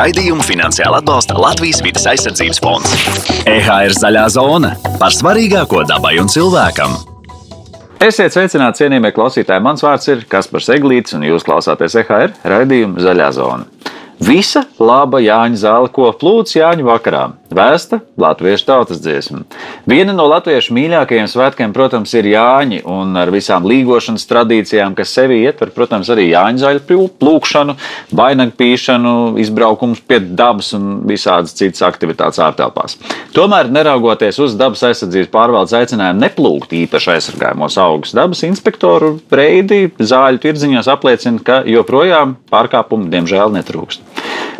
Raidījumu finansiāli atbalsta Latvijas vidas aizsardzības fonds. EHR zaļā zona par svarīgāko dabai un cilvēkam. Esiet sveicināti, cienījamie klausītāji. Mans vārds ir Kaspars Eglīts, un jūs klausāties EHR raidījumu Zaļā zona. Visa laba Jāņa zāle, ko plūcis Jāņa vakarā. Vēsta latviešu tautas dziesma. Viena no latviešu mīļākajiem svētkiem, protams, ir Jāņi, un ar visām līgošanas tradīcijām, kas sevi ietver, protams, arī Jāņa zaļu plūkšanu, vainagpīšanu, izbraukumus pie dabas un visādas citas aktivitātes ārtelpās. Tomēr, neraugoties uz dabas aizsardzības pārvaldes aicinājumu neplūkt īpaši aizsargājumos augus, dabas inspektoru reidi zāļu tirdziņos apliecina, ka joprojām pārkāpumu diemžēl netrūkst.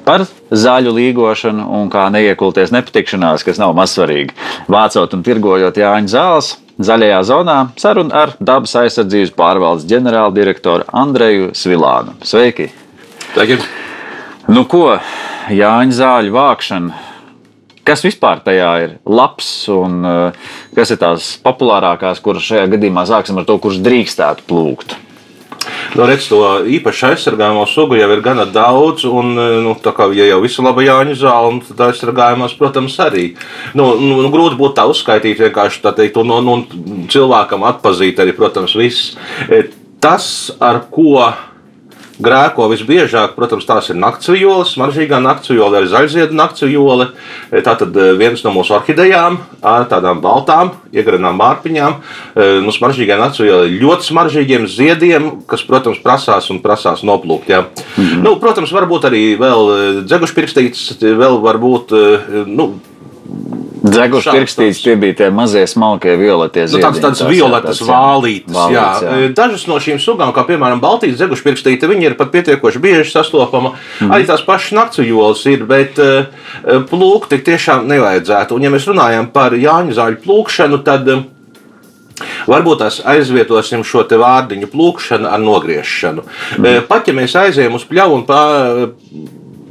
Par zaļu līgošanu un kā neiekulties nepatikšanās, kas nav mazsvarīgi. Vācot un tirgojot Jāņa zāles, zaļajā zonā saruna ar dabas aizsardzības pārvaldes ģenerāldirektoru Andreju Svilānu. Sveiki! Sveiki! Nu ko, Jāņa zāļu vākšana. Kas vispār tajā ir labs un uh, kas ir tās populārākās, kuras šajā gadījumā sāksim ar to, kurš drīkstētu plūkt? Nu, redz, to īpaši aizsargājamo sugu jau ir gana daudz, un, nu, tā kā ja jau visu labu Jāņu zāli, nu, tad aizsargājumās, protams, arī. Nu, nu, nu, grūti būtu tā uzskaitīt, vienkārši tā teikt, un, un, un cilvēkam atpazīt arī, protams, viss. Tas, ar ko Grēko visbiežāk, protams, tās ir naktsvijoles, maržīgā naktsvijole, arī zaļziedu naktsvijole. E, tā tad e, viens no mūsu orhidejām, tādām baltām, iegranām mārpiņām. E, mums maržīgā naktsvijole ļoti smaržīgiem ziediem, kas, protams, prasās un prasās noplūkt. Ja. Mm -hmm. nu, protams, varbūt arī vēl dzegušpirkstītes, vēl varbūt. Nu, Dzeguši pirkstītes, tie bija tie mazie smalkie violetie ziedi. Nu, tāds, tāds violetas vālītes, vālītes jā. jā. Dažas no šīm sugām, kā piemēram Baltijas dzeguši pirkstīte, viņi ir pat pietiekoši bieži sastopama. Mm. Arī tās pašas naktsvijoles ir, bet uh, plūkt tik tiešām nevajadzētu. Un ja mēs runājam par Jāņu zāļu plūkšanu, tad Varbūt tās aizvietosim šo te vārdiņu plūkšanu ar nogriešanu. Mm. Pat ja mēs aizējām uz pļauju un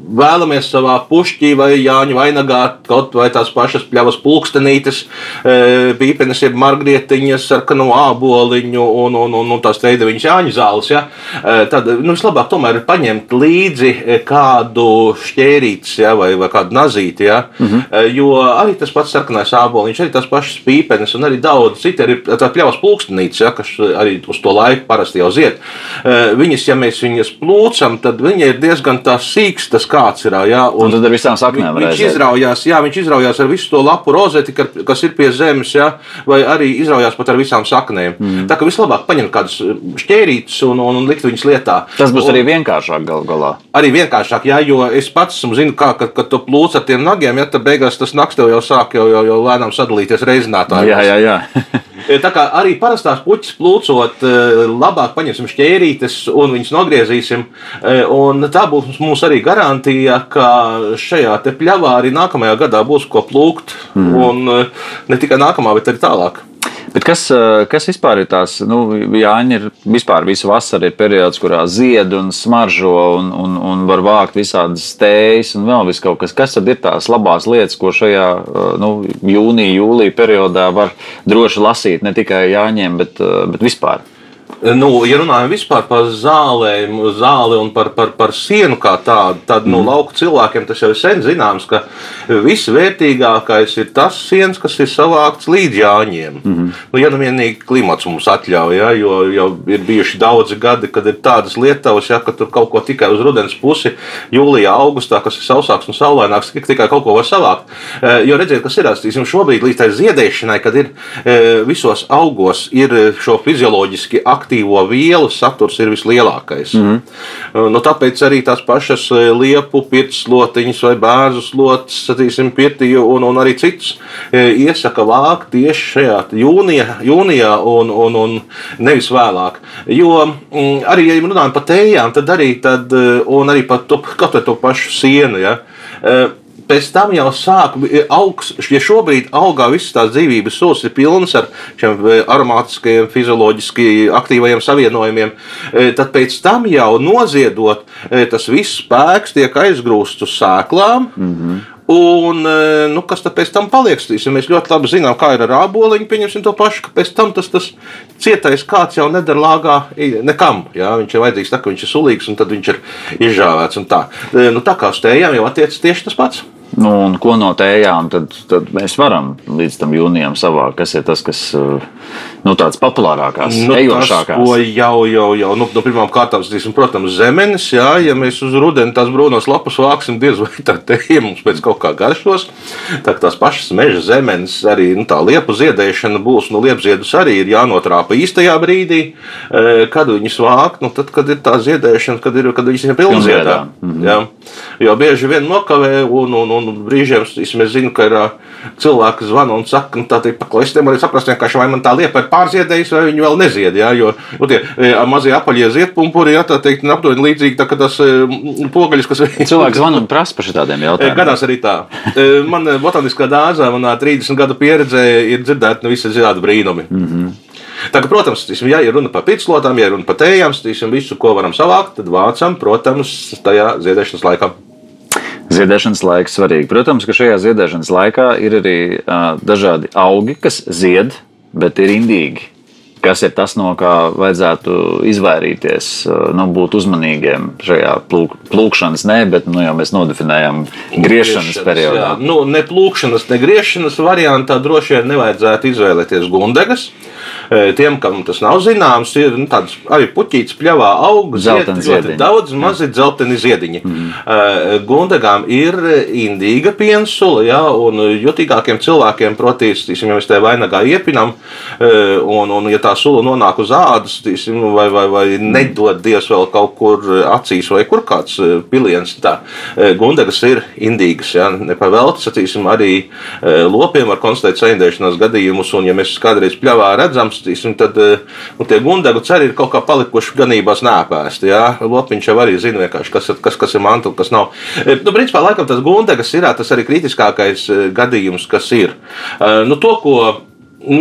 vēlamies savā pušķī vai Jāņa vainagā kaut vai tās pašas pļavas pulkstenītes, e, pīpenes, jeb margrietiņas ar kanu āboliņu un, un, un, un tās teidaviņas Jāņa zāles, ja? E, tad nu, vislabāk tomēr ir paņemt līdzi e, kādu šķērītes ja? vai, vai kādu nazīti, ja? -hmm. jo arī tas pats sarkanais āboliņš, arī tās pašas pīpenes un arī daudz citi, arī tā pļavas pulkstenītes, ja? kas arī uz to laiku parasti jau zied. Viņas, ja mēs viņas plūcam, tad viņa ir diezgan tā sīks, tas kā kāds ir. Jā, un, un tad ar visām saknēm viņš, viņš izraujās, jā, viņš izraujās ar visu to lapu rozeti, kas ir pie zemes, jā, vai arī izraujās pat ar visām saknēm. Mm. Tā kā vislabāk paņemt kādus šķērītus un, un, un likt viņus lietā. Tas būs un, arī vienkāršāk gal galā. Arī vienkāršāk, jā, jo es pats zinu, kā, kad, kad tu plūc ar tiem nagiem, ja tad beigās tas nakts tev jau sāk jau, jau, jau lēnām sadalīties reizinātājos. Jā, jā, jā. tā kā arī parastās puķis plūcot, labāk paņemsim šķērītes un viņus nogriezīsim. Un tā būs mums arī garantija ka šajā pļavā arī nākamajā gadā būs ko plūkt. Mm. Un ne tikai nākamā, bet arī tālāk. Bet kas, kas vispār ir tās, nu, Jāņa ir vispār visu vasaru ir periods, kurā zied un smaržo un, un, un var vākt visādas stējas un vēl vis kaut kas. Kas tad ir tās labās lietas, ko šajā, nu, jūnija, jūlija periodā var droši lasīt ne tikai Jāņiem, bet, bet vispār? Nu, ja runājam vispār par zālēm, zāli un par, par, par sienu kā tādu, tad mm. nu, lauku cilvēkiem tas jau ir sen zināms, ka visvērtīgākais ir tas siens, kas ir savākts līdz jāņiem. Mm nu, ja nu vienīgi klimats mums atļauj, ja, jo jau ir bijuši daudzi gadi, kad ir tādas lietavas, ja, ka tur kaut ko tikai uz rudens pusi, jūlijā, augustā, kas ir sausāks un saulaināks, tikai kaut ko var savākt. E, jo redziet, kas ir attīstīsim šobrīd līdz tai ziedēšanai, kad ir e, visos augos ir šo fizioloģiski aktīvu aktīvo vielu saturs ir vislielākais. Mm -hmm. nu, tāpēc arī tās pašas e, liepu, pirts slotiņas vai bērnu slotas, satīsim, pirtī un, un arī cits e, iesaka vākt tieši šajā jūnijā, jūnijā un, un, un nevis vēlāk. Jo mm, arī, ja runājam par tējām, tad arī, tad, un arī par to, to pašu sienu. Ja, pēc tam jau sāk augs, ja šobrīd augā visas tās dzīvības solis ir pilnas ar šiem e, aromātiskajiem, fizioloģiski aktīvajiem savienojumiem, e, tad pēc tam jau noziedot, e, tas viss spēks tiek aizgrūsts uz sēklām. Mm -hmm. Un, eh, nu, kas tad pēc tam paliek? Stīsim, mēs ļoti labi zinām, kā ir ar āboliņu. Pieņemsim to pašu, ka pēc tam tas, tas cietais kāds jau nedara lāgā nekam. Jā? Viņš ir vajadzīgs tā, ka viņš ir sulīgs un tad viņš ir izžāvēts. Tā. Eh, nu, tā kā uz tējām jau attiecas tieši tas pats. Nu, un ko no tējām tad, tad mēs varam līdz tam jūnijam savākt? Kas ir tas, kas nu, tāds populārākās, nu, ejošākās? Tas, ko jau, jau, jau nu, nu, pirmām kārtām, protams, zemenes, jā, ja mēs uz rudeni tās brūnos lapus vāksim, diez vai tā tēja mums pēc kaut kā garšos. Tā tās pašas meža zemenes, arī nu, tā liepu ziedēšana būs, nu, liepziedus arī ir jānotrāpa īstajā brīdī, kad viņas vākt, nu, tad, kad ir tā ziedēšana, kad, ir, kad viņas ir pilnziedā. Mm -hmm. Jā. Jo bieži vien nokavē un, un, un un brīžiem es zinu, ka ir cilvēki zvana un saka, nu, tā ir paklausītiem arī saprast, vienkārši vai man tā liepa ir pārziedējusi, vai viņi vēl nezied. Jā, jo nu, tie mazie apaļie ziedpumpuri, jā, tā teikt, aptuveni līdzīgi tā, tas pogaļas, kas cilvēks zvana un prasa par šādiem jautājumiem. Gadās arī tā. Man botāniskā dārzā, manā 30 gadu pieredzē, ir dzirdēti nu, visi zinātnē brīnumi. Mm -hmm. Tā, ka, protams, tīsim, ja ir runa par pitslotām, ja ir runa par tējām, tīsim, visu, ko varam savākt, tad vācam, protams, tajā ziedēšanas laikā. Ziedēšanas laiks svarīgi. Protams, ka šajā ziedēšanas laikā ir arī uh, dažādi augi, kas zied, bet ir indīgi. Kas ir tas, no kā vajadzētu izvairīties, nu, būt uzmanīgiem šajā plūk, plūkšanas, ne, bet nu, jau mēs nodefinējam griešanas. Jā. Nu, ne plūkšanas, ne griešanas variantā droši vien nevajadzētu izvēlēties gundegas. Tiem, kam tas nav zināms, ir nu, tāds arī puķītis pļavā aug, zied, ļoti daudz mazi dzelteni ziediņi. Mm. Gundegām ir indīga piensula, jā, un jutīgākiem cilvēkiem, protams, ja mēs te vainagā iepinam, un, un ja tā sula nonāk uz ādas, tīsim, vai, vai, vai nedod Dievs vēl kaut kur acīs, vai kur kāds piliens, tā gundegas ir indīgas, jā, nepavēlti, sacīsim, arī lopiem var konstatēt saindēšanās gadījumus, un ja mēs kādreiz pļavā redzam, nosacīsim, tad tie gundagu ceri ir kaut kā palikuši ganībās nēpēsti. Jā? Lopiņš jau arī zina, kas, kas, kas ir mantu, kas nav. Nu, principā, laikam tas gundagas ir tas arī kritiskākais gadījums, kas ir. Nu, to, ko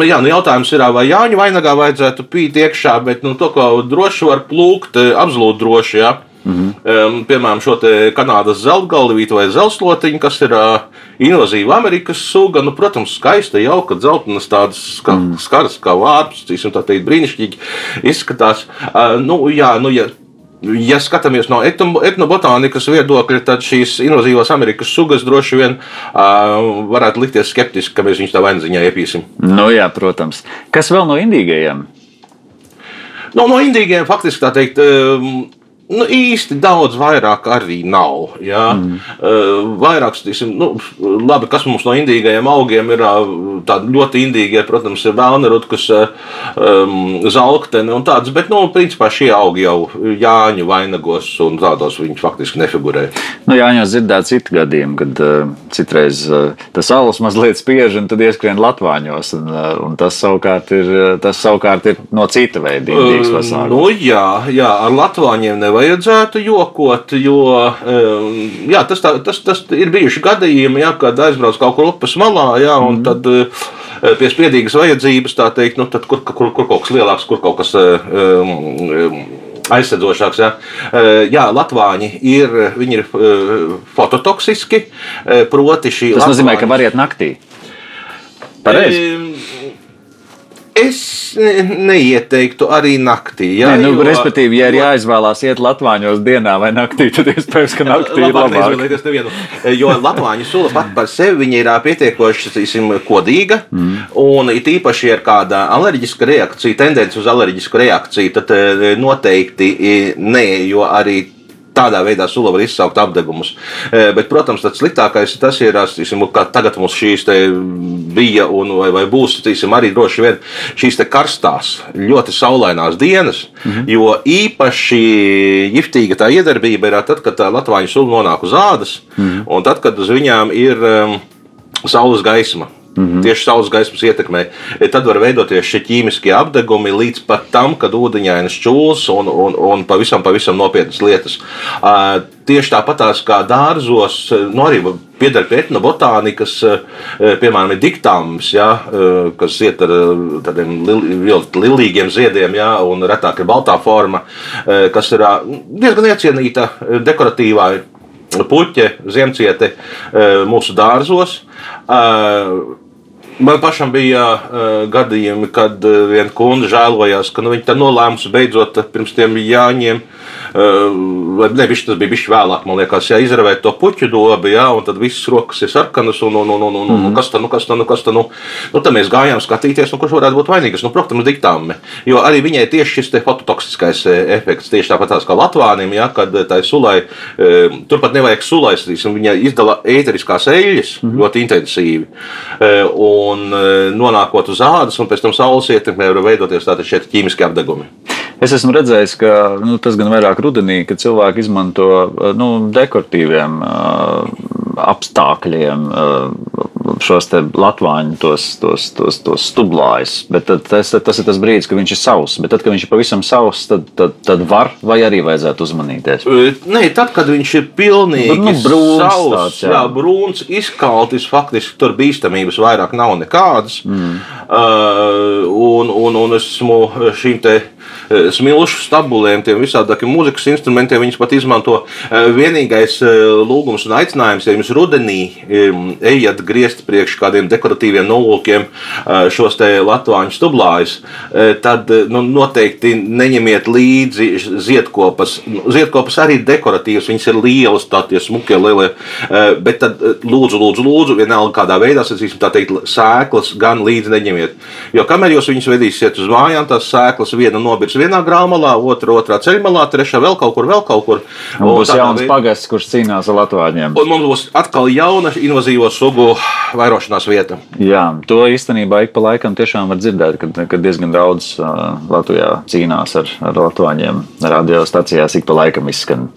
jā, nu jautājums ir, vai Jāņa vainagā vajadzētu pīt iekšā, bet nu, to, ko droši var plūkt, absolūti droši. Jā. Mm -hmm. um, piemēram, šo kanādas zeltgalvītu vai zeltslotiņu, kas ir uh, invazīva Amerikas suga. Nu, protams, skaista, jauka, dzeltenas, tādas kā, mm. skaras kā vārps, tā brīnišķīgi izskatās. Uh, nu, jā, nu, ja, Ja skatāmies no etnobotānikas viedokļa, tad šīs invazīvās Amerikas sugas droši vien uh, varētu likties skeptiski, ka mēs viņus tā vainziņā iepīsim. Nu, jā, protams. Kas vēl no indīgajiem? No, no indīgiem faktiski tā teikt. Um, Nu, īsti daudz vairāk arī nav. Jā. Mm. Uh, vairāk, tiksim, nu, labi, kas mums no indīgajiem augiem ir tādi ļoti indīgie, protams, ir vēlnerutkas, um, zelktene un tādas, bet, nu, principā šie augi jau Jāņu vainagos un tādos viņi faktiski nefigurē. Nu, Jāņos dzirdēt citu gadījumu, kad uh, citreiz uh, tas alus mazliet spiež un tad ieskrien latvāņos, un, uh, un tas, savukārt ir, tas savukārt ir no cita veida indīgas pasākums. Uh, nu, jā, jā, ar latvāņiem nevar nevajadzētu jokot, jo jā, tas, tā, tas, tas ir bijuši gadījumi, jā, kad aizbrauc kaut kur upes malā, jā, un mm. tad eh, pie spiedīgas vajadzības, tā teikt, nu, tad, kur, kur, kur kaut kas lielāks, kur kaut kas um, aizsedzošāks. Ja? Jā, Latvāņi ir, viņi ir fototoksiski, proti šī. Tas nozīmē, Latvāņi... ka var iet naktī. Pareizi. Es neieteiktu arī naktī. Jā, Nē, nu, jo, respektīvi, ja ir jāizvēlās iet Latvāņos dienā vai naktī, tad iespējams, ka naktī ir labāk. Jo Latvāņu sula pat par sevi ir pietiekoši tīsim, kodīga, mm. un it īpaši ir kāda alerģiska reakcija, tendence uz alerģisku reakciju, tad noteikti nē, jo arī tādā veidā sula var izsaukt apdegumus. E, bet, protams, tas sliktākais tas, ir, tīsim, ka tagad mums šīs bija un vai, vai būs tīsim, arī droši vien šīs karstās, ļoti saulainās dienas, -hmm. jo īpaši giftīga tā iedarbība ir tad, kad tā latvāņu sula nonāk uz ādas, -hmm. un tad, kad uz viņām ir um, saules gaisma. Mm -hmm. Tieši saules gaismas ietekmē. E, tad var veidoties šie ķīmiskie apgabali līdz pat tam, kad ūdeņainas čūlas un, un, un pavisam, pavisam nopietnas lietas. Uh, tieši tāpatās kā dārzos, nu arī pieder pie etnobotānikas, piemēram, ir diktāms, ja, kas iet ar tādiem lilīgiem ziediem, ja, un retāk ir baltā forma, kas ir diezgan iecienīta dekoratīvā puķe, ziemcieti mūsu dārzos. Man pašam bija uh, gadījumi, kad uh, viena kundze žēlojās, ka nu, viņa tā nolēmusi beidzot pirms tiem jāņiem uh, ne, bišķi, tas bija bijis vēlāk, man liekas, jā, izravēt to puķu dobu, jā, un tad visas rokas ir sarkanas, un, un, un, un, un, un mm -hmm. kas tad, nu, kas tad, nu, kas tad, nu, nu, tad mēs gājām skatīties, nu, kurš varētu būt vainīgs, nu, protams, diktāmi, jo arī viņai tieši šis fototoksiskais efekts, tieši tāpat kā Latvāniem, jā, kad tai sulai, turpat nevajag sulais, viņa izdala ēteriskās eļļas mm -hmm. ļoti intensīvi, un nonākot uz ādas, un pēc tam saules ietekmē var veidoties tātad šeit ķīmiski apdegumi. Es esmu redzējis, ka nu, tas gan vairāk rudenī, kad cilvēki izmanto nu, dekoratīviem uh, apstākļiem šos latvāņu tos, tos, tos, tos stublājus. Bet tad, tas, tas ir tas brīdis, kad viņš ir sauss. Bet tad, kad viņš ir pavisam sauss, tad, tad, tad var vai arī vajadzētu uzmanīties. Nē, tad, kad viņš ir pilnīgi nu, brūns, sauss, tāds, jā. Jā, brūns, izkaltis, faktiski tur bīstamības vairāk nav nekādas. Mm. Uh, un, un, un esmu šīm te Eh, smilšu stabulēm, tiem visādākiem mūzikas instrumentiem. Viņus pat izmanto. Eh, vienīgais eh, lūgums un aicinājums, ja jums rudenī ejat griezt priekš kādiem dekoratīviem nolūkiem šos te latvāņu stublājus, tad nu, noteikti neņemiet līdzi ziedkopas. Nu, ziedkopas arī ir dekoratīvas, viņas ir lielas, tādas smukie, lielie. Bet tad lūdzu, lūdzu, lūdzu vienalga kādā veidā, sacīsim, tā teikt, sēklas gan līdzi neņemiet. Jo kamēr jūs viņus vedīsiet uz mājām, tās sēklas viena nobirs vienā grāmatā, otra otrā ceļmalā, trešā vēl kaut kur, vēl kaut kur. Un būs jauns veidā... pagasts, kurš cīnās ar latvāņiem. Un mums būs atkal jauna invazīvo sugu vairošanās vieta. Jā, to īstenībā ik pa laikam tiešām var dzirdēt, kad, kad diezgan daudz uh, Latvijā cīnās ar, ar latvāņiem. Radiostacijās ik pa laikam izskan.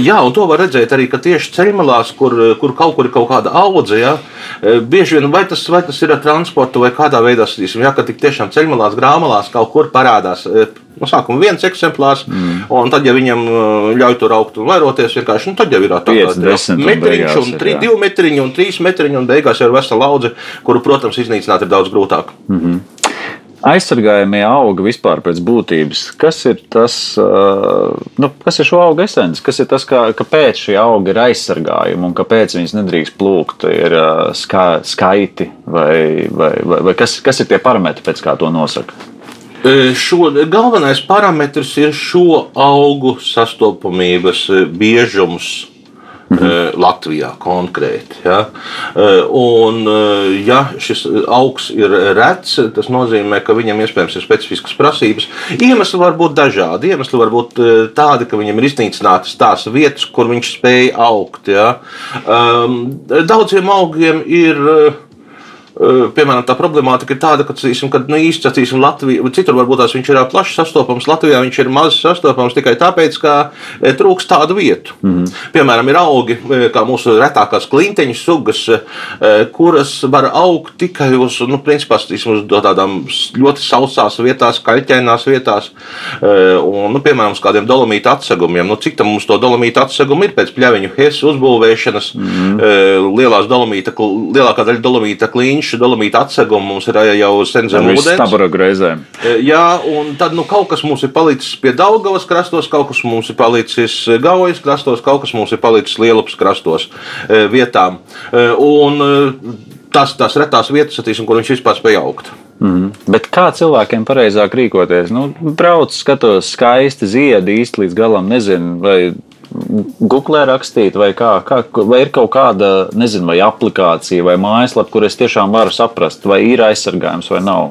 Jā, un to var redzēt arī, ka tieši ceļmalās, kur, kur kaut kur ir kaut kāda audze, ja, bieži vien vai tas, vai tas ir ar transportu vai kādā veidā, ja, ka tik tiešām ceļmalās, grāmalās kaut kur parādās No sākuma viens eksemplārs, mm. un tad, ja viņam uh, ļauj tur augt un vairoties, vienkārši nu, tad jau ir tāds metriņš, un, trīs, divi metriņi, un trīs metriņi, un beigās jau ir vesela audze, kuru, protams, iznīcināt ir daudz grūtāk. Mm -hmm. Aizsargājamie augi vispār pēc būtības. Kas ir tas, uh, nu, kas ir šo augu esence? Kas ir tas, kā, kāpēc šie augi ir aizsargājumi un kāpēc viņus nedrīkst plūkt? Ir uh, ska, skaiti vai, vai, vai, vai kas, kas ir tie parametri, pēc kā to nosaka? Šo, galvenais parametrs ir šo augu sastopamības biežums. Mhm. Latvijā konkrēti. Ja? Un, ja šis augs ir rets, tas nozīmē, ka viņam iespējams ir specifiskas prasības. Iemesli var būt dažādi. Iemesli var būt tādi, ka viņam ir iznīcinātas tās vietas, kur viņš spēja augt. Ja? Daudziem augiem ir Piemēram, tā problemātika ir tāda, ka, cīsim, kad nu, īsti sacīsim, Latvija, citur varbūt tās viņš ir plaši sastopams, Latvijā viņš ir maz sastopams tikai tāpēc, ka trūks tādu vietu. Mm -hmm. Piemēram, ir augi, kā mūsu retākās klinteņu sugas, kuras var augt tikai uz, nu, principā, cīsim, uz tādām ļoti sausās vietās, kaļķainās vietās, un, nu, piemēram, uz kādiem dolomīta atsegumiem. Nu, cik tam mums to dolomīta atsegumu ir pēc pļaviņu hesu uzbūvēšanas, mm -hmm. lielās dolomīta, lielākā daļa dolomīta kliņš nišu dolomīta atsegumu mums ir jau sen zem ūdens. Stabara greizēm. E, jā, un tad nu, kaut kas mums ir palicis pie Daugavas krastos, kaut kas mums ir palicis Gaujas krastos, kaut kas mums ir palicis Lielupas krastos e, vietām. E, un tās, tās retās vietas, attīstam, kur viņš vispār spēja augt. Mm. Bet kā cilvēkiem pareizāk rīkoties? Nu, brauc, skatos, skaisti ziedi īsti līdz galam nezinu, vai Google rakstīt, vai, kā, kā, vai ir kaut kāda, nezinu, vai aplikācija vai mājaslapa, kur es tiešām varu saprast, vai ir aizsargājums vai nav.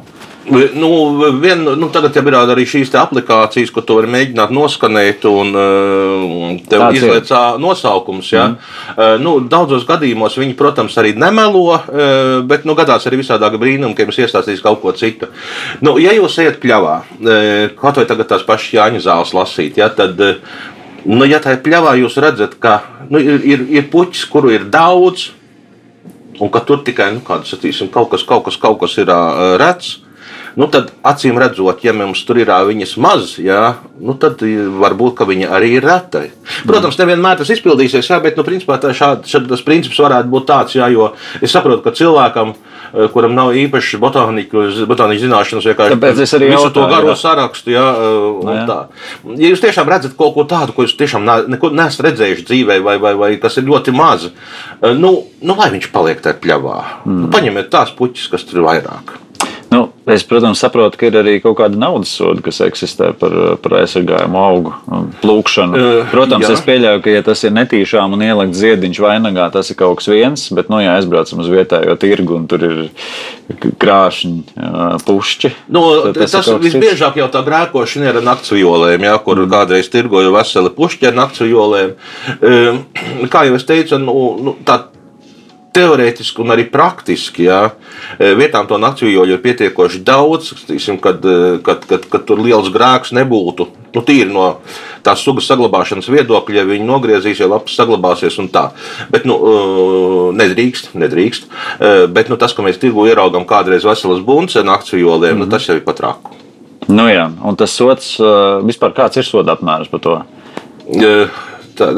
Nu, vien, nu, tagad jau ir arī šīs aplikācijas, ko tu vari mēģināt noskanēt, un uh, tev izlaiž nosaukums. Ja? Mm. Uh, nu, daudzos gadījumos viņi, protams, arī nemelo, uh, bet nu, gadās arī visādāki brīnumi, ka jums iestāstīs kaut ko citu. Nu, ja jūs ejat pļavā, kaut vai tagad tās pašas Jāņa zāles lasīt, ja, tad Nu, ja tā ir pļavā, jūs redzat, ka nu, ir, ir, ir puķis, kuru ir daudz, un ka tur tikai nu, kāds, satīsim, kaut, kas, kaut, kas, kaut kas ir uh, redzams. Nu, tad, acīm redzot, ja mums tur ir viņas maz, jā, nu, tad varbūt viņa arī ir reta. Protams, nevienmēr tas izpildīsies, jā, bet nu, principā, tā šād, šād, tas princips varētu būt tāds, jā, jo es saprotu, ka cilvēkam eh, kuram nav īpašas botānikas zināšanas, Tāpēc es arī visu to jautāju, garo jā. sarakstu. Jā, un Nu, jā. tā. Ja jūs tiešām redzat kaut ko tādu, ko jūs tiešām ne- neko neesat redzējuši dzīvē, vai, vai, vai kas ir ļoti maz, uh, nu, nu lai viņš paliek tajā pļavā. Mm. Nu, paņemiet tās puķis, kas tur ir vairāk. Es, protams, saprotu, ka ir arī kaut kāda naudas soda, kas eksistē par, par aizsargājumu augu um, plūkšanu. Eh, Protams, jā. es pieļauju, ka, ja tas ir netīšām un ielikt ziediņš vainagā, tas ir kaut kas viens, bet, nu, ja aizbraucam uz vietējo tirgu un tur ir krāšņi, ā, pušķi, Nu, tas tas visbiežāk jau tā grēkošana ir ar naktsvijolēm, ja, kur mm. kādreiz tirgoja veseli pušķi ar naktsvijolēm. Um, Kā jau es teicu, nu, nu, tā teorētiski un arī praktiski. Ja, vietām to naktsvijoļu ir pietiekoši daudz, tīsim, kad, eh, kad, kad, kad tur liels grēks nebūtu. Nu, tīri no tās sugas saglabāšanas viedokļa, ja viņi nogriezīs, ja lapas saglabāsies un tā. Bet, nu, eh, nedrīkst, nedrīkst. Bet nu, tas, ka mēs tirgu ieraugām kādreiz veselas bunces naktsvijolēm, mm -hmm. nu, tas jau ir pat raku. Nu, jā, un tas sots, vispār kāds ir soda apmērs par to? Tā,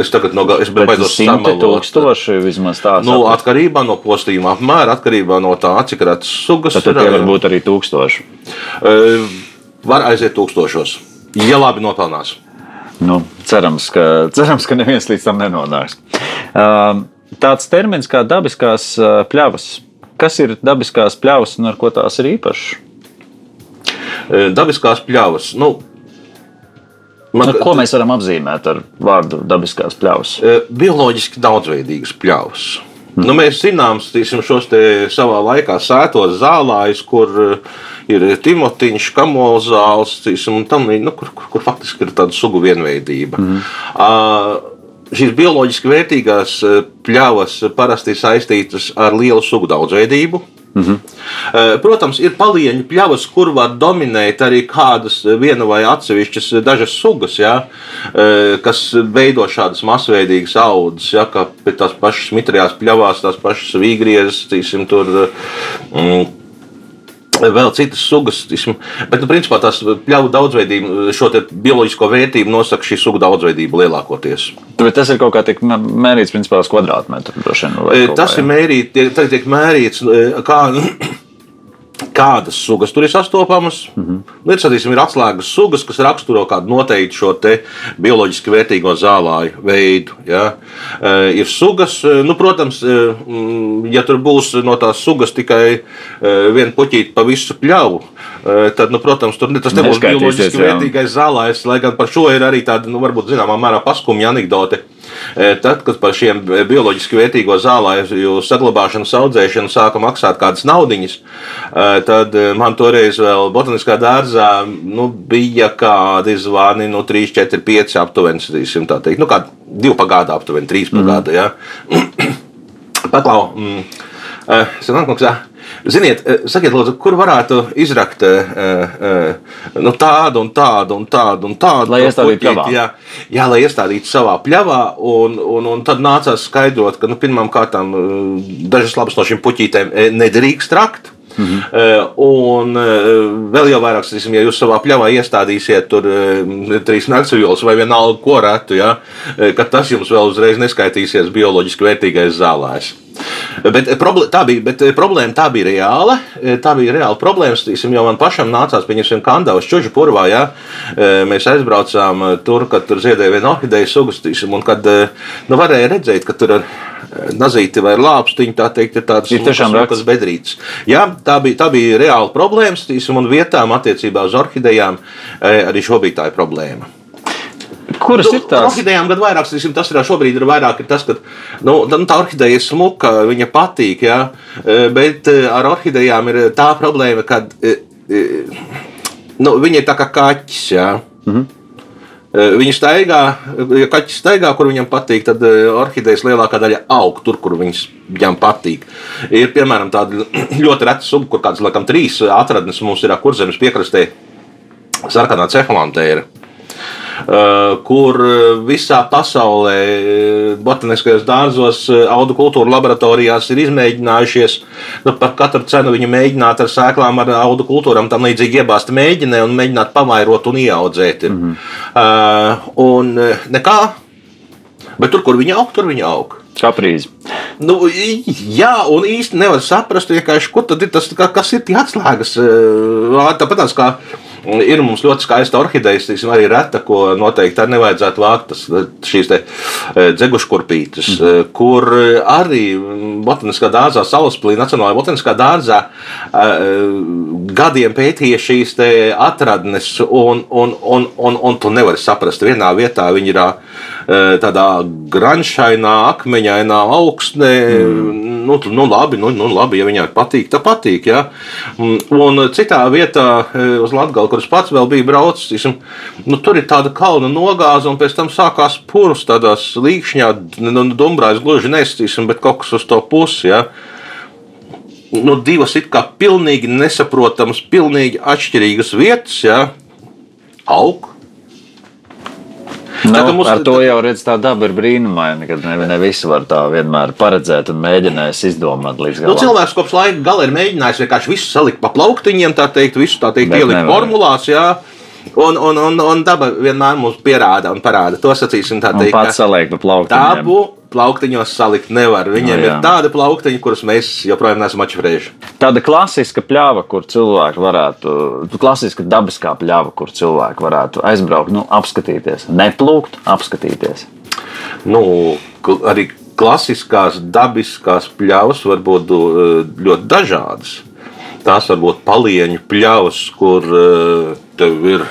es tagad no gala baidos samalot. tūkstoši vismaz tā. Nu, atkarībā no postījuma apmēra, atkarībā no tā, cik rētas sugas Tad tie var būt arī tūkstoši. Eh, Var aiziet tūkstošos. Ja labi nopelnās. Nu, cerams, ka, cerams, ka neviens līdz tam nenonāks. Tāds termins kā dabiskās pļavas. Kas ir dabiskās pļavas un ar ko tās ir īpašas? Eh, Dabiskās pļavas. Nu, man, Nu, ko mēs varam apzīmēt ar vārdu dabiskās pļavas? Eh, Bioloģiski daudzveidīgas pļavas. Mm. Nu, mēs zinām tīsim, šos savā laikā sētos zālājus, kur eh, ir timotiņš, kamolzāls, tīsim, un tam nu, kur, kur, kur faktiski ir tāda sugu vienveidība. Mm. Uh, Šīs bioloģiski vērtīgās eh, pļavas parasti saistītas ar lielu sugu daudzveidību. Mm -hmm. Protams, ir palieņu pļavas, kur var dominēt arī kādas viena vai atsevišķas dažas sugas, ja, eh, kas veido šādas masveidīgas audzes, ja, kā tās pašas mitrajās pļavās, tās pašas vīgriezes, tīsim, tur. Mm, Vēl citas sugas, bet nu, principā tās pļauju daudzveidību, šo bioloģisko vērtību nosaka šī sugu daudzveidība lielākoties. Bet tas ir kaut kā tiek mē- mērīts principā uz kvadrātmetru. vien, E, Tas kā, ir mērīts, tie- tagad tiek mērīts, e, kā, kādas sugas tur ir sastopamas. Mm -hmm. ir, sadīsim, ir atslēgas sugas, kas raksturo kādu noteiktu šo bioloģiski vērtīgo zālāju veidu. Ja? E, Ir sugas, e, nu, protams, e, mm, ja tur būs no tās sugas tikai e, viena puķīte pa visu pļauju. e, Tad, nu, protams, tur tas nebūs bioloģiski vērtīgais zālājs, lai gan par šo ir arī tāda, nu, varbūt zināmā mērā paskumja anekdote. E, Tad, kad par šiem bioloģiski vērtīgo zālāju saglabāšanu, audzēšanu sāka maksāt kādas naudiņas, e, tad e, man toreiz vēl botaniskā dārzā nu, bija kādi zvani, nu, 3, 4, 5 aptuveni, tā teikt, nu, kā divi pagādā aptuveni, trīs pagādā. Ja? Paklau, mm, eh, Sanākums, jā. Ziniet, eh, sakiet, lūdzu, kur varētu izrakt eh, eh, nu, tādu un tādu un tādu un tādu Lai iestādītu puķīti, pļavā. Jā, jā, lai iestādītu savā pļavā, un, un, un tad nācās skaidrot, ka nu, eh, dažas labas no šīm puķītēm nedrīkst rakt. Mm -hmm. Un vēl jau vairāk, teiksim, ja jūs savā pļavā iestādīsiet tur trīs naktsvīļus vai vienalga ko ratu, ja, ka tas jums vēl uzreiz neskaitīsies bioloģiski vērtīgais zālājs. Bet, eh, tā bija, bet eh, problēma tā bija reāla. Eh, Tā bija reāla problēma. Tīsim, jau man pašam nācās, pieņemsim, Kandavas čuģu purvā. Ja? Mēs aizbraucām tur, kad tur ziedēja viena orhideja sugas, tīsim, un kad nu, varēja redzēt, ka tur ir nazīti vai lāpstiņi, tā teikt, ir tādas smukas bedrītes. Jā, tā bija, tā bija reāla problēma, tīsim, un vietām attiecībā uz orhidejām arī šobrīd tā ir problēma. Kuras ir Nu, tās? Orhidejām gan vairāk, teiksim, tas ir šobrīd ir vairāk, ir tas, ka nu, nu, tā orhideja ir smuka, viņa patīk, jā, e, bet e, ar orhidejām ir tā problēma, ka nu, viņi ir tā kā kaķis. Jā. -hmm. Viņi staigā, ja kaķis staigā, kur viņam patīk, tad e, orhidejas lielākā daļa aug tur, kur viņas, viņam patīk. Ir piemēram tāda ļoti reta suga, kur kādas laikam trīs atradnes mums ir kurzemes piekrastē, sarkanā cehalantēra. Uh, kur uh, visā pasaulē, uh, botaniskajos dārzos, augu kultūra laboratorijās ir izmēģinājušies nu, par katru cenu viņi mēģināt ar sēklām, ar augu kultūrām, tam līdzīgi iebāzt mēģinē un mēģināt pavairot un ieaudzēt. Mm -hmm. uh, un nekā, bet tur, kur viņi aug, tur viņi aug. Kaprīzi. Nu, jā, un īsti nevar saprast, ko tad ir tas, kas ir tie atslēgas. Tāpat tās kā Ir mums ļoti skaista orhideja, tiksim, arī reta, ko noteikti arī nevajadzētu vākt. Tas, šīs te e, dzeguškurpītes, mm. kur arī Botaniskā dārzā, Salaspīlī, Nacionālajā Botaniskā dārzā gadiem pētīja šīs atradnes, un, un, un, un, un tu nevari saprast, vienā vietā viņi ir tādā granšainā, akmeņainā augstnē. Mm. Nu, nu, labi, nu, nu, labi, ja viņai patīk, tad patīk. Ja? Un citā vietā uz Latviju, kur es pats vēl biju braucis, tisim, nu, tur ir tāda kalna nogāze, un pēc tam sākās purvs tādās līkšņā, nu, dumbrās gluži nestīsim, bet kaut kas uz to pusi. Ja? Nu, divas it kā pilnīgi nesaprotamas, pilnīgi atšķirīgas vietas, ja? aug Nu, mums, ar to jau redz, tā daba ir brīnumaina, ka ne, ne visi var tā vienmēr paredzēt un mēģinājis izdomāt līdz galam. Nu, cilvēks kopš laika gala ir mēģinājis vienkārši visu salikt pa plauktiņiem, tā teikt, visu tā teikt, ielikt nevar. formulās. Jā. Un, un, un, un daba vienmēr mums pierāda un parāda to sacīsim tā teikt. Pats saliek pa plauktiņiem. Dabu plauktiņos salikt nevar. Viņiem no, jā. ir tāda plauktiņa, kurus mēs joprojām neesam atšifrējuši. Tāda klasiska pļāva, kur cilvēki varētu, klasiska dabiskā pļāva, kur cilvēki varētu aizbraukt, nu, apskatīties. Neplūkt, apskatīties. Nu, arī klasiskās dabiskās pļavas var būt ļoti dažādas. Tās var būt palieņu pļavas, kur uh, tev ir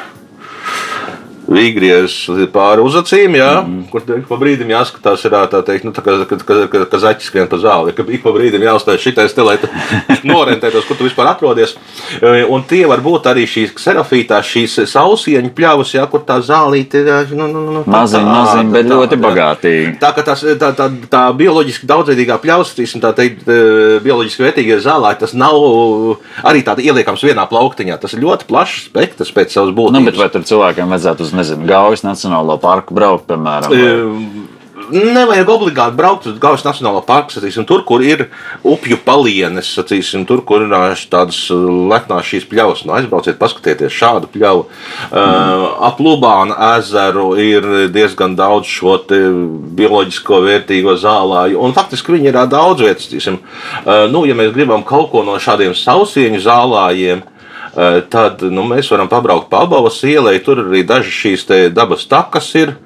Vīgriezs pāri uz acīm, jā, mm. kur pa brīdim jāskatās, ir tā teikt, nu, tā kā, ka, ka, ka, ka zaķis skrien pa zāli, ka ik pa brīdim jāuzstāj šitais te, lai norentētos, kur tu vispār atrodies. E, un tie var būt arī šīs kserafītās, šīs sausieņu pļavas, jā, kur tā zālīte ir, nu, nu, nu, maziņ, maziņ, bet tā, ļoti bagātīgi. Tā, ka tās, tā, tā, tā bioloģiski daudzveidīgā pļavas, tīsim, tā teikt, e, bioloģiski vērtīgie zālē, tas nav arī tāda ieliekams vienā plauktiņā. Tas ir ļoti plašs spektrs pēc savas būtības. Nu, bet vai tur cilvēkiem vajadzētu uz nezinu, Gaujas Nacionālo parku braukt, piemēram? Vai? Nevajag obligāti braukt uz Gaujas Nacionālo parku. Sacīsim, tur, kur ir upju palienes, sacīsim, tur, kur ir tādas leknās šīs pļavas, nu, aizbrauciet, paskatieties šādu pļavu. Mm. Uh, ap Lubānu ezeru ir diezgan daudz šo bioloģisko vērtīgo zālāju, un faktiski viņi ir daudz vietas. Tīsim. Uh, nu, ja mēs gribam kaut ko no šādiem sausieņu zālājiem, tad nu, mēs varam pabraukt pa Abavas ielai. Tur arī dažas šīs dabas takas ir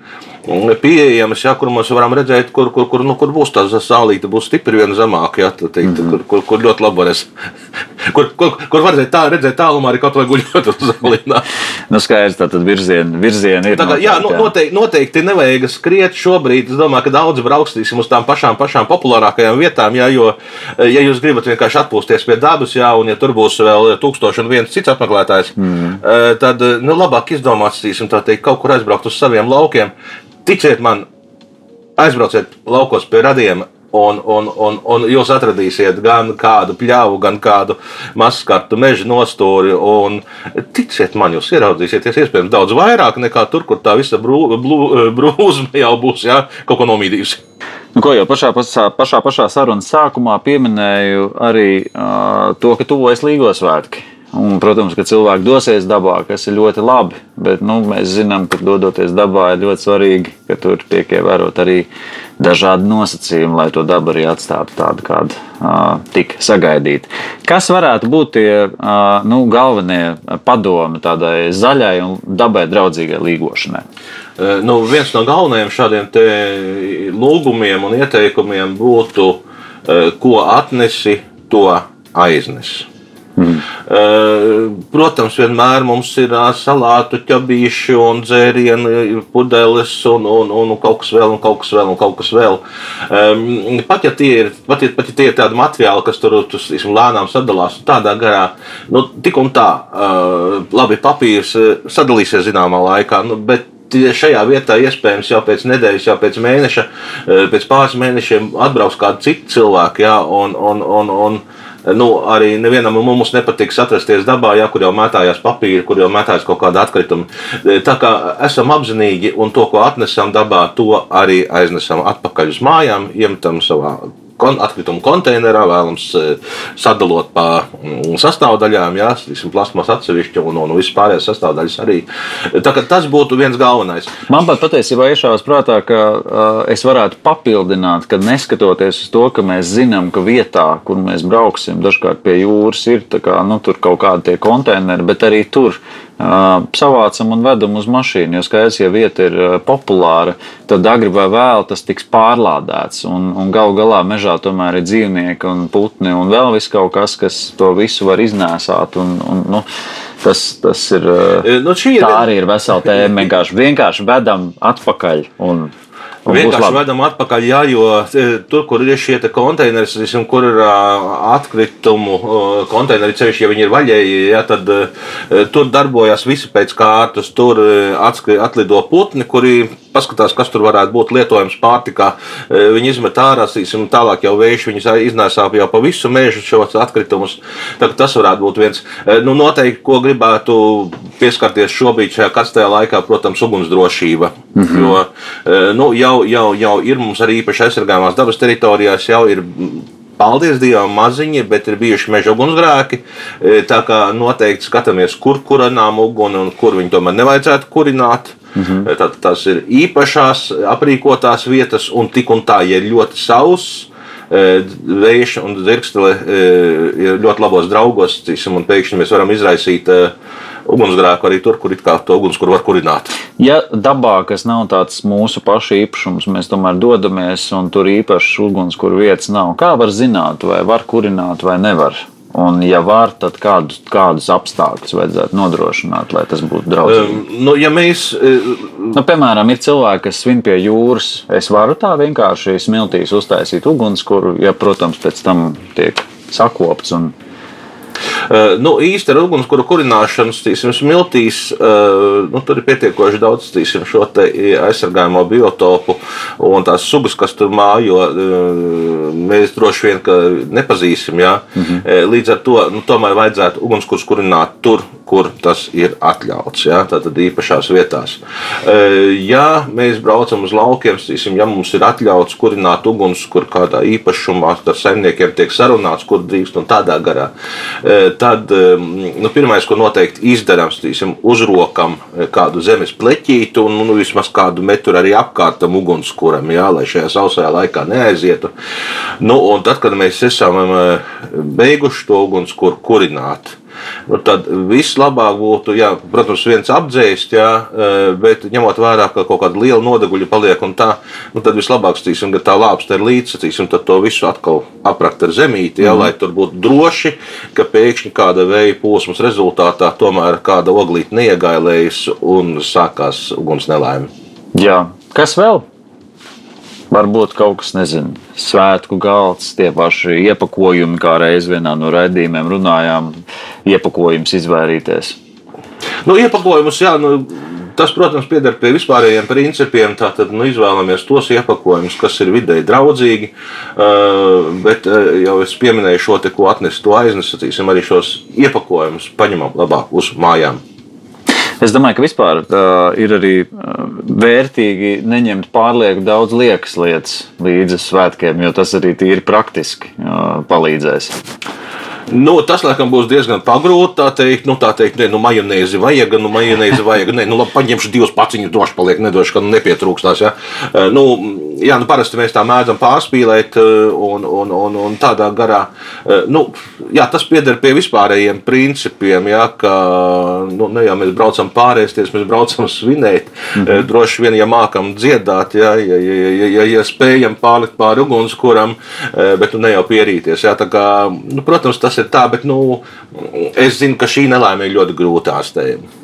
pieejamas, ja, kur mēs varam redzēt, kur, kur, kur, nu, kur būs tā zālīte, būs stipri vien zemāk, ja, teikt, mm -hmm. kur, kur, kur ļoti labi varēs. Kur, kur, kur var redzēt, tā, redzēt tālumā arī kaut vai guļot uz zālīnā. nu, skaidrs, tā tad virzieni, virzieni ir. Tagad, jā, nu, noteikti, noteikti nevajag skriet šobrīd. Es domāju, ka daudz braukstīsim uz tām pašām, pašām populārākajām vietām, jā, jo, ja jūs gribat vienkārši atpūsties pie dabas, jā, un ja tur būs vēl tūkstoši un viens cits apmeklētājs, mm. tad, nu, labāk izdomāsim, tā teikt, kaut kur aizbraukt uz saviem laukiem ticiet man, aizbrauciet laukos pie radiem. Un, un, un, un jūs atradīsiet gan kādu pļāvu, gan kādu maskartu meža nostūri. Ticiet man, jūs ieraudzīsieties iespējams daudz vairāk nekā tur, kur tā visa brū, blū, brūzma jau būs jā, kaut ko nomīdījusi. Nu, ko jau pašā, pašā, pašā, pašā sarunas sākumā pieminēju arī uh, to, ka tuvojas Līgos svētki. Un, protams, ka cilvēki dosies dabā, kas ir ļoti labi, bet nu, mēs zinām, ka dodoties dabā ir ļoti svarīgi, ka tur tiek ievērot arī dažādi nosacījumi, lai to dabu arī atstātu tādu, kāda uh, tika sagaidīta. Kas varētu būt tie uh, nu, galvenie padomi tādai zaļai un dabai draudzīgai līgošanai? Nu, viens no galvenajiem šādiem lūgumiem un ieteikumiem būtu, ko atnesi, to aiznesi. Mm. Protams, vienmēr mums ir salātu ķabīši un dzērienu pudeles un, un, un, un kaut kas vēl, un kaut kas vēl, un kaut kas vēl. Pat ja tie ir, pat ja, pat ja tie ir tādi materiāli, kas tur esmu, lēnām sadalās tādā garā, nu, tik un tā, labi, papīrs sadalīsies zināmā laikā, nu, bet šajā vietā iespējams jau pēc nedēļas, jau pēc mēneša, pēc pāris mēnešiem atbrauks kādi citi cilvēki. Jā, un, un, un, un, nu, arī nevienam mums nepatiks atrasties dabā, ja kur jau mētājās papīri, kur jau mētājās kaut kāda atkrituma. E, tā kā esam apzinīgi un to, ko atnesam dabā, to arī aiznesam atpakaļ uz mājām, iemetam savā kon, atkritumu konteinerā, vēlams uh, sadalot pa mm, sastāvdaļām, jā, plasmas atsevišķi un, un viss pārējās sastāvdaļas arī. Tā tas būtu viens galvenais. Man pat patiesībā iešāvās prātā, ka uh, es varētu papildināt, ka neskatoties uz to, ka mēs zinām, ka vietā, kur mēs brauksim, dažkārt pie jūras ir kā, nu, kaut kādi konteineri, bet arī tur savācam un vedam uz mašīnu. Jo skaidrs, ja vieta ir populāra, tad agri vai vēl tas tiks pārlādēts. Un, un galu galā mežā tomēr ir dzīvnieki un putni un vēl viss kaut kas, kas to visu var iznēsāt. Un, un, nu, tas, tas ir, nu, ir. Tā arī ir vesela tēma. Vienkārši, vienkārši vedam atpakaļ. Un, Vienkārši vedam atpakaļ, jā, jo tur, kur ir šie konteineri, kur ir atkritumu konteineri, ceļš, ja viņi ir vaļēji, jā, tad tur darbojas visi pēc kārtas. Tur atlido putni, kuri paskatās, kas tur varētu būt lietojams pārtikā. Viņi izmet ārā, sīsim, tālāk jau vējš viņus iznēsā jau pa visu mežu šos atkritumus. Tā, tas varētu būt viens. Nu, noteikti, ko gribētu pieskarties šobrīd šajā karstajā laikā, protams, ugunsdrošība. Mm -hmm. Jo, nu, jau, jau, jau ir mums arī īpaši aizsargājumās dabas teritorijās, jau ir paldies Dievam, maziņi, bet ir bijuši meža ugunsgrēki. Tā kā noteikti skatāmies, kur kurinām uguni un kur viņi tomēr nevajadzētu kurināt. -hmm. Tad tas ir īpašās aprīkotās vietas, un tik un tā, ja ir ļoti sauss. E, vējš un zirgstele e, ir ļoti labos draugos, cīsim, un pēkšņi mēs varam izraisīt e, ugunsgrēku arī tur, kur to ugunskura var kurināt. Ja dabā, kas nav tāds mūsu pašu īpašums, mēs tomēr dodamies un tur īpašas ugunskura vietas nav, kā var zināt, vai var kurināt vai nevar? Un, ja var, tad kādus, kādus apstākļus vajadzētu nodrošināt, lai tas būtu draudzīgi? Um, nu, ja mēs, uh, nu, piemēram, ir cilvēki, kas svin pie jūras, es varu tā vienkārši smiltīs uztaisīt ugunskura, ja, protams, pēc tam tiek sakopts un nu, īsti ar ugunskura kurināšanu tīsim, smiltīs, uh, nu, tur ir pietiekoši daudz tīsim, šo aizsargājumu biotopu un tās sugas, kas tur mājo. Uh, mēs droši vien nepazīsim. Ja? Mm -hmm. Līdz ar to nu, tomēr vajadzētu ugunskurs kurināt tur, kur tas ir atļauts. Ja? Tātad īpašās vietās. Ja mēs braucam uz laukiem, tīsim, ja mums ir atļauts kurināt ugunskura kādā īpašumā, tad saimniekiem tiek sarunāts, kur drīkst un tādā garā tad nu, pirmais, ko noteikti izdarām, ir uzrokam kādu zemes pleķīti un nu, vismaz kādu metru arī apkārt tam ugunskuram, jā, lai šajā sausajā laikā neaizietu. Nu, tad, kad mēs esam beiguši to ugunskura kurināt, nu, tad vislabāk būtu, jā, protams, viens apdzēst, jā, e, bet ņemot vērā, ka kaut kāda liela nodeguļa paliek un tā, nu, tad vislabāk, tīsim, ka tā lāpsta ir līdzsacīsim, tad to visu atkal aprakt ar zemīti, jā, mm. lai tur būtu droši, ka pēkšņi kāda vēja plūsmas rezultātā tomēr kāda oglīte neiegālējas un sākās uguns nelaime. Jā, kas vēl? Varbūt kaut kas, nezinu, svētku galds, tie paši iepakojumi, kā reiz vienā no raidījumiem runājām, iepakojums izvairīties. Nu, iepakojumus, jā, nu, tas, protams, pieder pie vispārējiem principiem. Tātad nu, izvēlamies tos iepakojumus, kas ir vidēji draudzīgi. Uh, bet uh, jau es pieminēju šo te, ko atnest, to aiznesīsim arī šos iepakojumus, paņemam labāk uz mājām. Es domāju, ka vispār uh, ir arī uh, vērtīgi neņemt pārlieku daudz liekas lietas līdzi svētkiem, jo tas arī tīri praktiski uh, palīdzēs. Nu, tas, laikam, būs diezgan pagrūti. Tā teikt, nu, tā teikt, ne, nu, majonēzi vajag, nu, majonēzi vajag. Nē, nu, labi, paņemšu divus paciņus, droši paliek, nedošu, ka nu, nepietrūkstās. Ja? Eh, nu, jā, nu, parasti mēs tā mēdzam pārspīlēt eh, un, un, un, un tādā garā. Eh, nu, jā, tas pieder pie vispārējiem principiem, ja, ka, nu, ne jau mēs braucam pārēsties, mēs braucam svinēt. Mm -hmm. Droši vien, ja mākam dziedāt, ja, ja, ja, ja, ja, ja spējam pārlikt pāri ugunskuram, bet nu, ne jau pierīties. Ja, kā, nu, protams, tas ir tā, bet nu, es zinu, ka šī nelaime ir ļoti grūta ārstējama.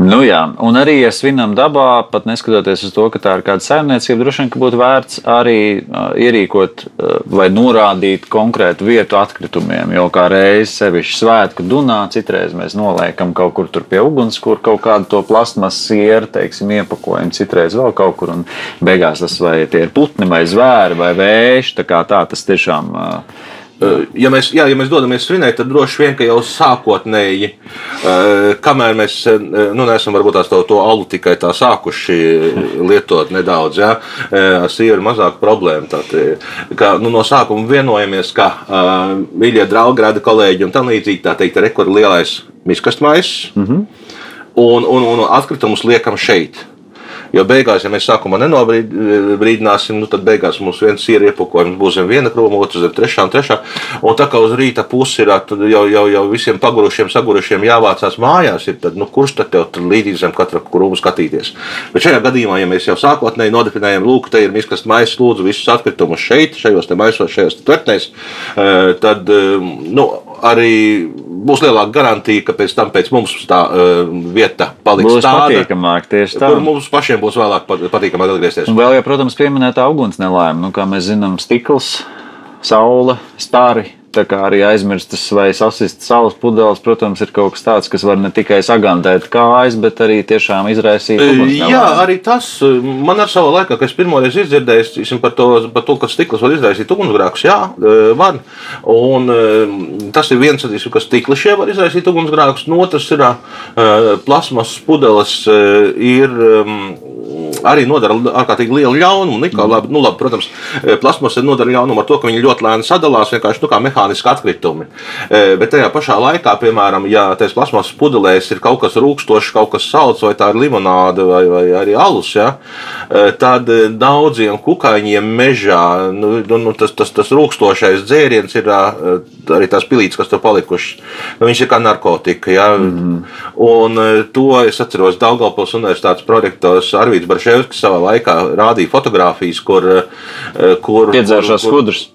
Nu jā, un arī, ja svinam dabā, pat neskatoties uz to, ka tā ir kāda saimniecība, droši vien būtu vērts arī uh, ierīkot uh, vai norādīt konkrētu vietu atkritumiem. Jo kā reizes, sevišķi svētku dunā, citreiz mēs noliekam kaut kur pie uguns, kur kaut kādu to plasmas sieru, teiksim, iepakojam, citreiz vēl kaut kur. Un beigās tas vai tie ir putni, vai zvēri, vai vēži. Tā kā tā tas tiešām. Uh, Ja mēs, jā, ja mēs dodamies svinēt, tad droši vien, jau sākotnēji, kamēr mēs nu, neesam varbūt tās to, to alu tikai tā sākuši lietot nedaudz, jā, ar sievu ir mazāk problēma. Tātad, ka, nu, no sākuma vienojamies, ka mīļie draugi, rada kolēģi un tā līdzīgi, tā teikt, rekords lielais miskastmais. Mm -hmm. Un, un, un atkritumus liekam šeit. Jo beigās, ja mēs sākumā nenobrīdināsim, nu, tad beigās mums viens ir iepakojums, būs zem viena krūma, otrs zem trešā un trešā. Un tā kā uz rīta pusi ir jau, jau, jau visiem pagurušiem, sagurušiem jāvācās mājās, ir, tad, nu, kurš tad tev tur līdzi zem katra krūma skatīties? Bet šajā gadījumā, ja mēs jau sākotnēji nodefinējam, lūk, te ir miskas maisa, lūdzu, visus atkritumus šeit, šajos te maisos, šajos tvertnēs, eh, tad, eh, nu, arī būs lielāka garantija, ka pēc tam pēc mums tā uh, vieta paliks būs tāda, patīkamāk. Tieši tā. Kur mums pašiem būs vēlāk patīkamāk atgriezties. Un vēl jau, protams, pieminēta uguns nelaime. Nu, kā mēs zinām, stikls, saule, stāri Tā kā arī aizmirstas vai sasistas saules pudeles, protams, ir kaut kas tāds, kas var ne tikai sagandēt kājas, bet arī tiešām izraisīt. Jā, arī tas man ar savu laiku, kad es pirmoreiz izdzirdēju par to, par to, ka stikls var izraisīt ugunsgrēkus. Jā, var. Un tas ir viens, kas stiklišie var izraisīt ugunsgrēkus, un otrs ir plasmas pudeles ir arī nodara ārkārtīgi lielu ļaunumu. Nikā, mm. labi, nu, labi, protams, plasmas nodara ļaunumu ar to, ka viņi ļoti lēni sadalās vienkārši nu, kā mehāniski atkritumi. Bet tajā pašā laikā, piemēram, ja tajās plasmas pudelēs ir kaut kas rūkstošs, kaut kas salds, vai tā ir limonāde vai, vai arī alus, ja, tad daudziem kukaiņiem mežā nu, nu, nu, tas, tas, tas rūkstošais dzēriens ir arī tās pilītes, kas tur palikušas. Nu, viņš ir kā narkotika. Ja? Mm. Un to es atceros Daugavpils universitātes prorektors Arvīts Baršs Ševskis savā laikā rādīja fotogrāfijas, kur. Eh, kur Piedzēršās skudrus.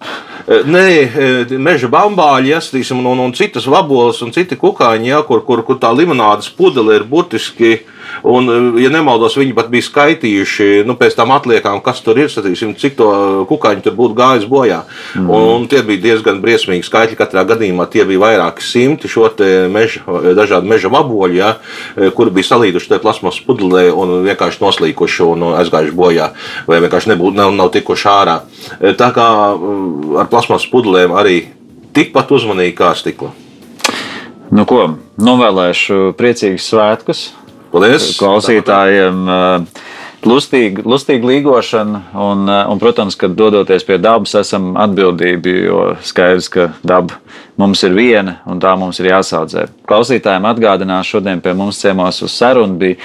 Eh, nē, eh, meža bambāļi, jāstīsim, un, un citas vaboles un citi kukaiņi, jā, kur, kur, kur tā limonādes pudele ir burtiski Un, eh, ja nemaldos, viņi pat bija skaitījuši nu, pēc tam atliekām, kas tur ir, satīsim, cik to kukaiņu tur būtu gājis bojā. Mm. Un tie bija diezgan briesmīgi skaitļi. Katrā gadījumā tie bija vairāki simti šo meža, dažādu meža vaboļu, ja, eh, kuri bija salīduši tajā plasmas pudelē un vienkārši noslīkuši un aizgājuši bojā, vai vienkārši nebūtu, nav, nav tikuši ārā. Eh, tā kā ar plasmas pudelēm arī tikpat uzmanīgi kā stikla. Nu, ko, novēlēšu priecīgus svētkus Paldies! Klausītājiem! Lustīgi, lustīgi līgošana, un, un, protams, kad dodoties pie dabas, esam atbildīgi, jo skaidrs, ka daba mums ir viena un tā mums ir jāsaudzē. Klausītājiem atgādināšu, šodien pie mums ciemos uz sarunu bija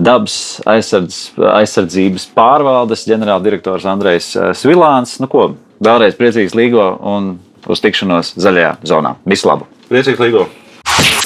dabas aizsardz, aizsardzības pārvaldes ģenerāldirektors Andrejs Svilāns. Nu, ko, vēlreiz priecīgs līgo un uz tikšanos zaļajā zonā. Vislabāk! Priecīgs līgo!